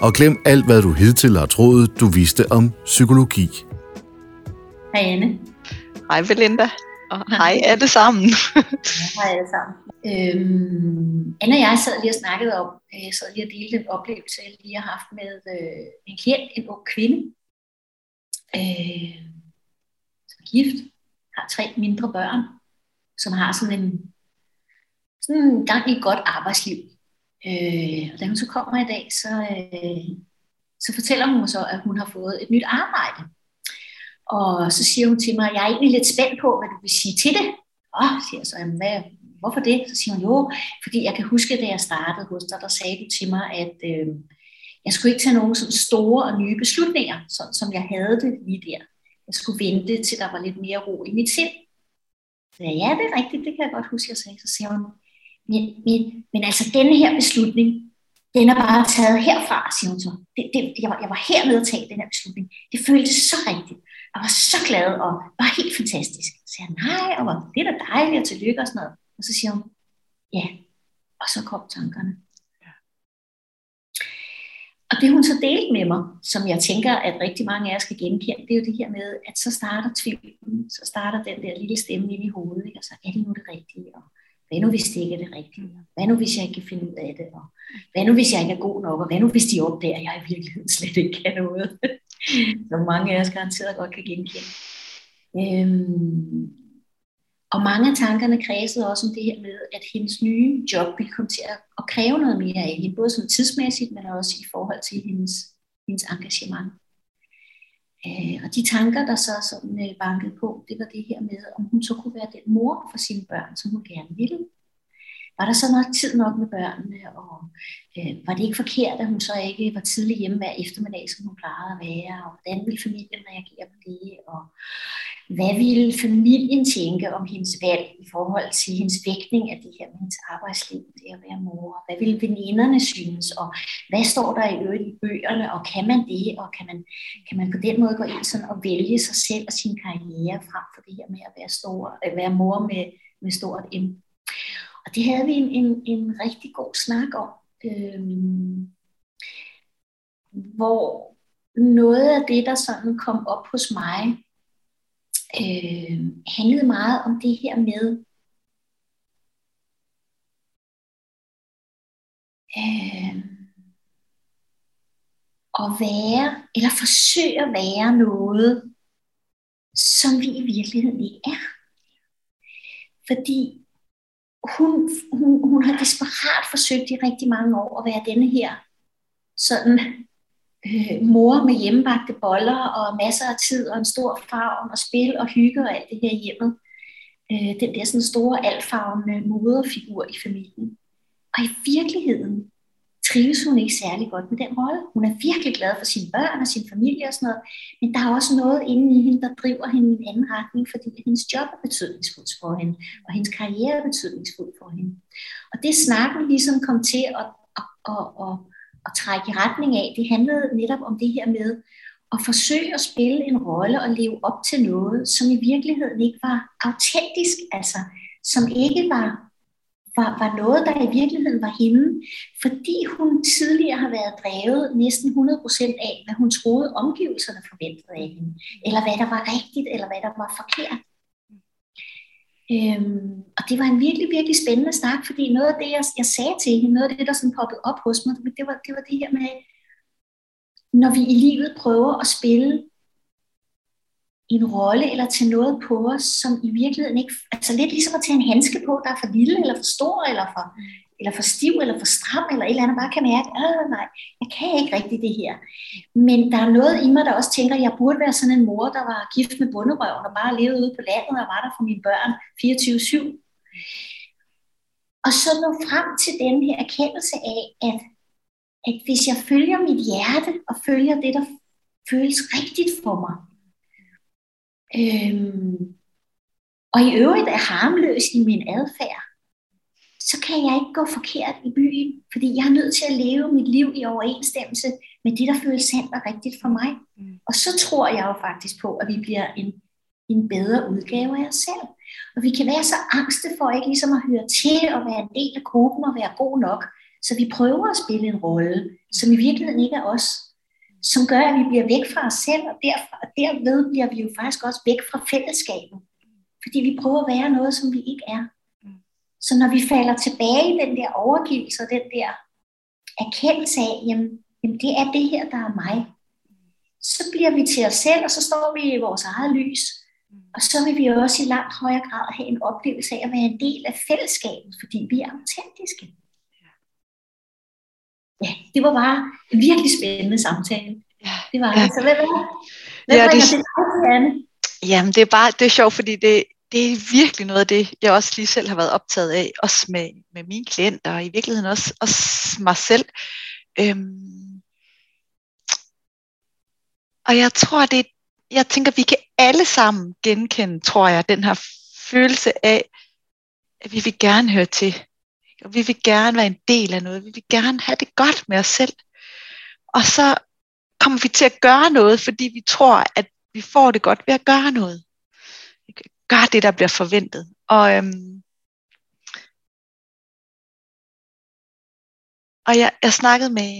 og glem alt, hvad du hidtil har troet, du vidste om psykologi. Hej Anne. Hej Belinda. Og hej alle sammen. hej alle sammen. Øhm, Anne og jeg sad lige og snakkede om, øh, jeg sad lige og delte en oplevelse, jeg lige har haft med øh, en klient, en ung kvinde, øh, som er gift, har tre mindre børn, som har sådan en, sådan en gang i et godt arbejdsliv. Øh, og da hun så kommer i dag, så, øh, så fortæller hun mig så, at hun har fået et nyt arbejde. Og så siger hun til mig, at jeg er egentlig lidt spændt på, hvad du vil sige til det. Åh, siger jeg så, jamen, hvad, hvorfor det? Så siger hun, jo, fordi jeg kan huske, da jeg startede hos dig, der sagde du til mig, at øh, jeg skulle ikke tage nogen sådan store og nye beslutninger, sådan som jeg havde det lige der. Jeg skulle vente, til der var lidt mere ro i mit sind. Så ja, det er rigtigt, det kan jeg godt huske, jeg sagde. Så siger hun, men, men, men altså denne her beslutning, den er bare taget herfra, siger hun så. Det, det, jeg, var, jeg var hernede og tage den her beslutning. Det føltes så rigtigt. Jeg var så glad og var helt fantastisk. Så jeg, nej, og var det er da dejligt og tillykke og sådan noget. Og så siger hun, ja. Og så kom tankerne. Og det hun så delte med mig, som jeg tænker, at rigtig mange af jer skal genkende, det er jo det her med, at så starter tvivlen, så starter den der lille stemme ind i hovedet, ikke? og så er det nu det rigtige, og hvad nu hvis det ikke er det rigtige? Hvad nu hvis jeg ikke kan finde ud af det? Og hvad nu hvis jeg ikke er god nok? Og hvad nu hvis de opdager, at jeg i virkeligheden slet ikke kan noget? Som mange af os garanteret godt kan genkende. Øhm, og mange af tankerne kredsede også om det her med, at hendes nye job ville komme til at kræve noget mere af hende, både som tidsmæssigt, men også i forhold til hendes, hendes engagement. Øh, og de tanker, der så sådan øh, bankede på, det var det her med, om hun så kunne være den mor for sine børn, som hun gerne ville. Var der så nok tid nok med børnene, og øh, var det ikke forkert, at hun så ikke var tidlig hjemme hver eftermiddag, som hun plejede at være, og hvordan ville familien reagere på det, og hvad ville familien tænke om hendes valg i forhold til hendes vægtning af det her med hendes arbejdsliv, det at være mor? Hvad ville veninderne synes? Og hvad står der i øvrigt i bøgerne? Og kan man det? Og kan man, kan man på den måde gå ind sådan og vælge sig selv og sin karriere frem for det her med at være, stor, at være mor med, med stort M? Og det havde vi en, en, en rigtig god snak om. Øhm, hvor noget af det, der sådan kom op hos mig, øh, handlede meget om det her med øh, at være, eller forsøge at være noget, som vi i virkeligheden ikke er. Fordi hun, hun, hun har desperat forsøgt i rigtig mange år at være denne her sådan øh, mor med hjemmebagte boller og masser af tid og en stor farve og spil og hygge og alt det her hjemmet. Øh, den der sådan store altfarvende moderfigur i familien. Og i virkeligheden trives hun ikke særlig godt med den rolle. Hun er virkelig glad for sine børn og sin familie og sådan noget, men der er også noget inde i hende, der driver hende i en anden retning, fordi hendes job er betydningsfuldt for hende, og hendes karriere er betydningsfuldt for hende. Og det snakken ligesom kom til at, at, at, at, at trække i retning af, det handlede netop om det her med at forsøge at spille en rolle og leve op til noget, som i virkeligheden ikke var autentisk, altså som ikke var, var, var noget, der i virkeligheden var hende, fordi hun tidligere har været drevet næsten 100% af, hvad hun troede omgivelserne forventede af hende, eller hvad der var rigtigt, eller hvad der var forkert. Øhm, og det var en virkelig, virkelig spændende snak, fordi noget af det, jeg, jeg sagde til hende, noget af det, der sådan poppede op hos mig, det var, det var det her med, når vi i livet prøver at spille en rolle eller tage noget på os, som i virkeligheden ikke, altså lidt ligesom at tage en handske på, der er for lille eller for stor eller for, eller for stiv, eller for stram, eller et eller andet, bare kan mærke, at nej, jeg kan ikke rigtig det her. Men der er noget i mig, der også tænker, at jeg burde være sådan en mor, der var gift med bunderøven, og bare levede ude på landet, og var der for mine børn 24-7. Og så nå frem til den her erkendelse af, at, at hvis jeg følger mit hjerte, og følger det, der føles rigtigt for mig, øhm, og i øvrigt er harmløs i min adfærd, så kan jeg ikke gå forkert i byen, fordi jeg er nødt til at leve mit liv i overensstemmelse med det, der føles sandt og rigtigt for mig. Mm. Og så tror jeg jo faktisk på, at vi bliver en, en bedre udgave af os selv. Og vi kan være så angste for ikke ligesom at høre til og være en del af gruppen og være god nok, så vi prøver at spille en rolle, som i virkeligheden ikke er os, som gør, at vi bliver væk fra os selv, og, derfra, og derved bliver vi jo faktisk også væk fra fællesskabet. Fordi vi prøver at være noget, som vi ikke er. Så når vi falder tilbage i den der overgivelse og den der erkendelse af, jamen, jamen det er det her, der er mig, så bliver vi til os selv, og så står vi i vores eget lys. Og så vil vi også i langt højere grad have en oplevelse af at være en del af fællesskabet, fordi vi er autentiske. Ja, det var bare en virkelig spændende samtale. Det var ja. Så hvad, hvad, hvad ja, det, Anne? Jamen, det er bare det er sjovt, fordi det, det er virkelig noget af det, jeg også lige selv har været optaget af, også med, med mine klienter, og i virkeligheden også, også mig selv. Øhm, og jeg tror, det jeg tænker, vi kan alle sammen genkende, tror jeg, den her følelse af, at vi vil gerne høre til. Og vi vil gerne være en del af noget. Vi vil gerne have det godt med os selv. Og så kommer vi til at gøre noget, fordi vi tror, at vi får det godt ved at gøre noget gør det, der bliver forventet. Og, øhm, og jeg, jeg snakkede med,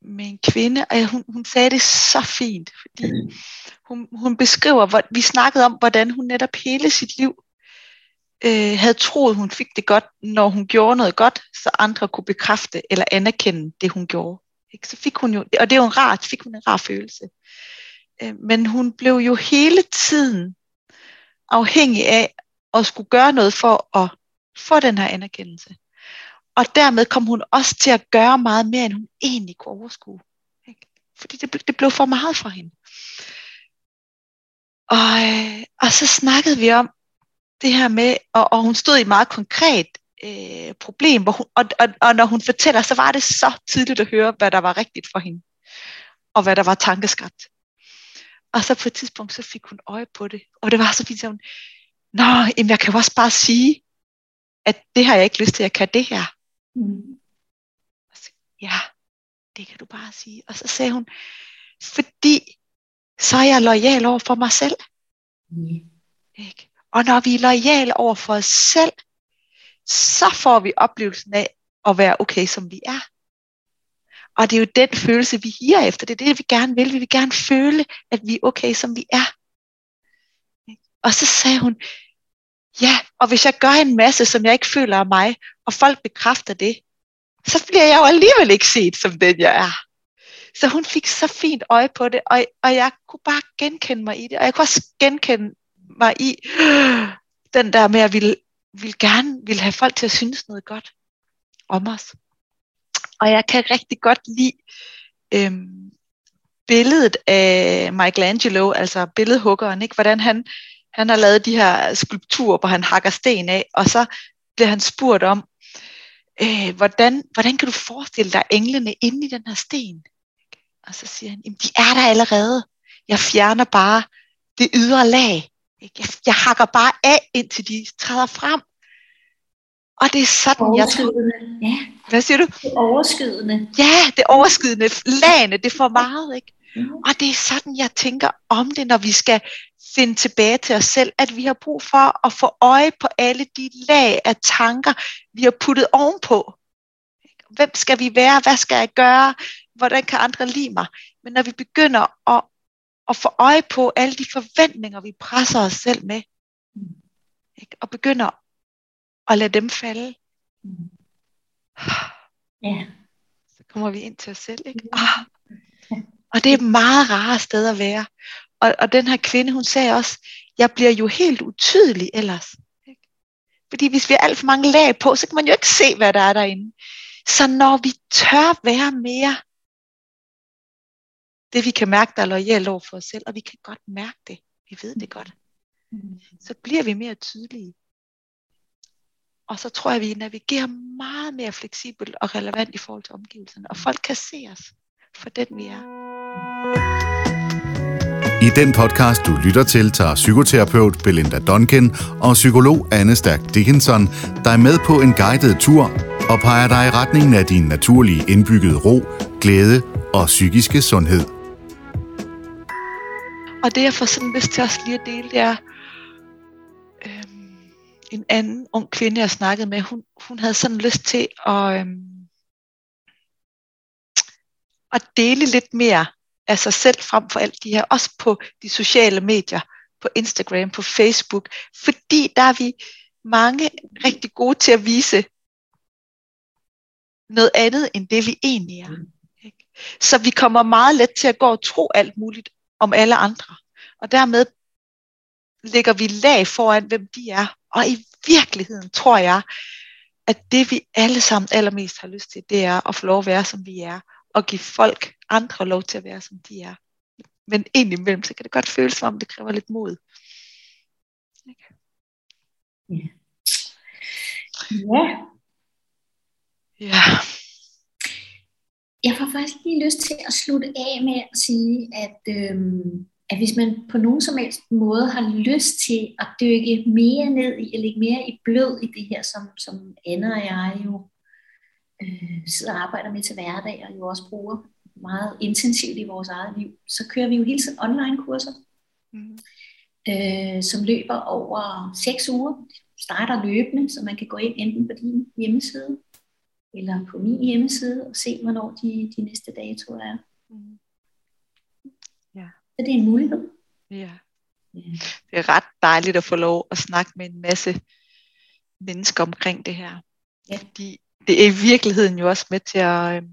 med en kvinde, og jeg, hun, hun sagde det så fint, fordi hun, hun beskriver, hvor, vi snakkede om, hvordan hun netop hele sit liv øh, havde troet, hun fik det godt, når hun gjorde noget godt, så andre kunne bekræfte eller anerkende det, hun gjorde. Ikke? Så fik hun jo, og det er jo en rar, fik hun en rar følelse. Øh, men hun blev jo hele tiden afhængig af at skulle gøre noget for at få den her anerkendelse. Og dermed kom hun også til at gøre meget mere, end hun egentlig kunne overskue. Ikke? Fordi det, det blev for meget for hende. Og, øh, og så snakkede vi om det her med, og, og hun stod i et meget konkret øh, problem, hvor hun, og, og, og når hun fortæller, så var det så tydeligt at høre, hvad der var rigtigt for hende, og hvad der var tankeskabt. Og så på et tidspunkt, så fik hun øje på det. Og det var så fint, at hun, Nå, jamen jeg kan jo også bare sige, at det har jeg ikke lyst til, at jeg kan det her. Mm. Og så, ja, det kan du bare sige. Og så sagde hun, fordi så er jeg lojal over for mig selv. Mm. Ikke? Og når vi er lojale over for os selv, så får vi oplevelsen af at være okay, som vi er. Og det er jo den følelse, vi higer efter. Det er det, vi gerne vil. Vi vil gerne føle, at vi er okay, som vi er. Og så sagde hun, ja, og hvis jeg gør en masse, som jeg ikke føler er mig, og folk bekræfter det, så bliver jeg jo alligevel ikke set som den, jeg er. Så hun fik så fint øje på det, og, og jeg kunne bare genkende mig i det, og jeg kunne også genkende mig i den der med, at jeg ville, ville gerne ville have folk til at synes noget godt om os. Og jeg kan rigtig godt lide øhm, billedet af Michelangelo, altså billedhuggeren, ikke? hvordan han, han har lavet de her skulpturer, hvor han hakker sten af, og så bliver han spurgt om, øh, hvordan, hvordan kan du forestille dig englene inde i den her sten? Og så siger han, Jamen, de er der allerede. Jeg fjerner bare det ydre lag. Jeg, jeg hakker bare af, indtil de træder frem. Og det er sådan, jeg tror... Ja. Hvad siger du? Det overskydende. Ja, det overskydende. Lagene, det er for meget, ikke? Mm. Og det er sådan, jeg tænker om det, når vi skal finde tilbage til os selv, at vi har brug for at få øje på alle de lag af tanker, vi har puttet ovenpå. Hvem skal vi være? Hvad skal jeg gøre? Hvordan kan andre lide mig? Men når vi begynder at, at få øje på alle de forventninger, vi presser os selv med, ikke? og begynder at lade dem falde, ja. så kommer vi ind til os selv. Ikke? Ah. Og det er et meget rare sted at være. Og, og den her kvinde, hun sagde også, jeg bliver jo helt utydelig ellers. Ikke? Fordi hvis vi har alt for mange lag på, så kan man jo ikke se, hvad der er derinde. Så når vi tør være mere, det vi kan mærke, der er lojalt over for os selv, og vi kan godt mærke det, vi ved det godt, så bliver vi mere tydelige. Og så tror jeg, at vi navigerer meget mere fleksibelt og relevant i forhold til omgivelserne. Og folk kan se os for den, vi er. I den podcast, du lytter til, tager psykoterapeut Belinda Duncan og psykolog Anne Stærk Dickinson dig med på en guided tur og peger dig i retningen af din naturlige indbyggede ro, glæde og psykiske sundhed. Og det, jeg får sådan lyst til også lige at dele, det er en anden ung kvinde, jeg snakkede med, hun, hun havde sådan lyst til at, øhm, at dele lidt mere af sig selv frem for alt de her, også på de sociale medier, på Instagram, på Facebook, fordi der er vi mange rigtig gode til at vise noget andet, end det vi egentlig er. Ikke? Så vi kommer meget let til at gå og tro alt muligt om alle andre. Og dermed lægger vi lag foran, hvem de er. Og i virkeligheden tror jeg, at det vi alle sammen allermest har lyst til, det er at få lov at være, som vi er. Og give folk andre lov til at være, som de er. Men indimellem, så kan det godt føles som om, det kræver lidt mod. Ja. Ja. Ja. Jeg får faktisk lige lyst til at slutte af med at sige, at, øhm, at hvis man på nogen som helst måde har lyst til at dykke mere ned i, eller lægge mere i blød i det her, som, som Anna og jeg jo øh, sidder og arbejder med til hverdag, og jo også bruger meget intensivt i vores eget liv, så kører vi jo hele tiden online-kurser, mm. øh, som løber over seks uger. Starter løbende, så man kan gå ind enten på din hjemmeside, eller på min hjemmeside, og se, hvornår de, de næste datoer er. Så det er en mulighed. Ja. Det er ret dejligt at få lov at snakke med en masse mennesker omkring det her. Ja. Fordi det er i virkeligheden jo også med til at, øhm,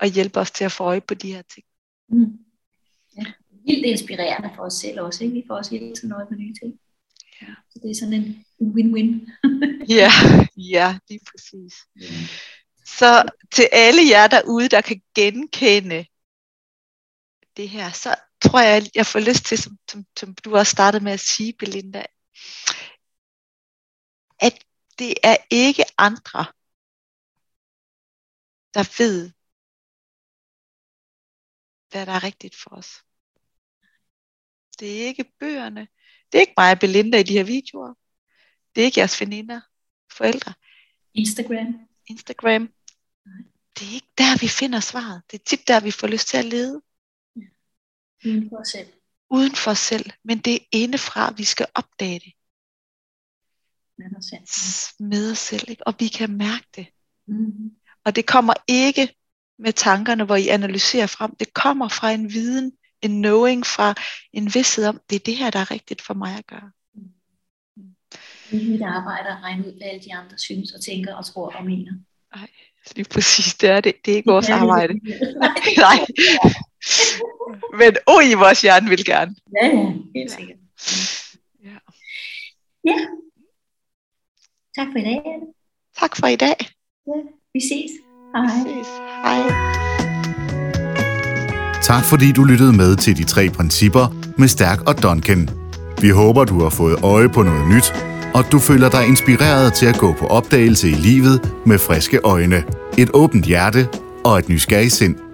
at hjælpe os til at få øje på de her ting. Mm. Ja. Vildt inspirerende for os selv også. Ikke? Vi får også hele tiden øje på nye ting. Ja. Så det er sådan en win-win. ja, ja, lige præcis. Ja. Så til alle jer derude, der kan genkende det her, så tror jeg, jeg får lyst til, som, som, som du også startede med at sige, Belinda, at det er ikke andre, der ved, hvad der er rigtigt for os. Det er ikke bøgerne. Det er ikke mig og Belinda i de her videoer. Det er ikke jeres veninder, forældre. Instagram. Instagram. Det er ikke der, vi finder svaret. Det er tit der, vi får lyst til at lede. Uden for os selv. Uden for os selv. Men det er indefra, vi skal opdage det. Med os selv. Med os selv. Ikke? Og vi kan mærke det. Mm-hmm. Og det kommer ikke med tankerne, hvor I analyserer frem. Det kommer fra en viden, en knowing, fra en vidsthed om, det er det her, der er rigtigt for mig at gøre. Det er mit arbejde at regne ud, hvad alle de andre synes og tænker og tror og mener. Nej, lige præcis, det er det. Det er ikke vores arbejde. Nej. Men oj, oh, vores hjerne vil gerne. Ja, ja, helt sikkert. Ja. ja. Tak for i dag. Tak for i dag. Ja, vi ses. Hej. Vi ses. Hej. Tak fordi du lyttede med til de tre principper med Stærk og Duncan. Vi håber, du har fået øje på noget nyt, og du føler dig inspireret til at gå på opdagelse i livet med friske øjne, et åbent hjerte og et nysgerrigt sind.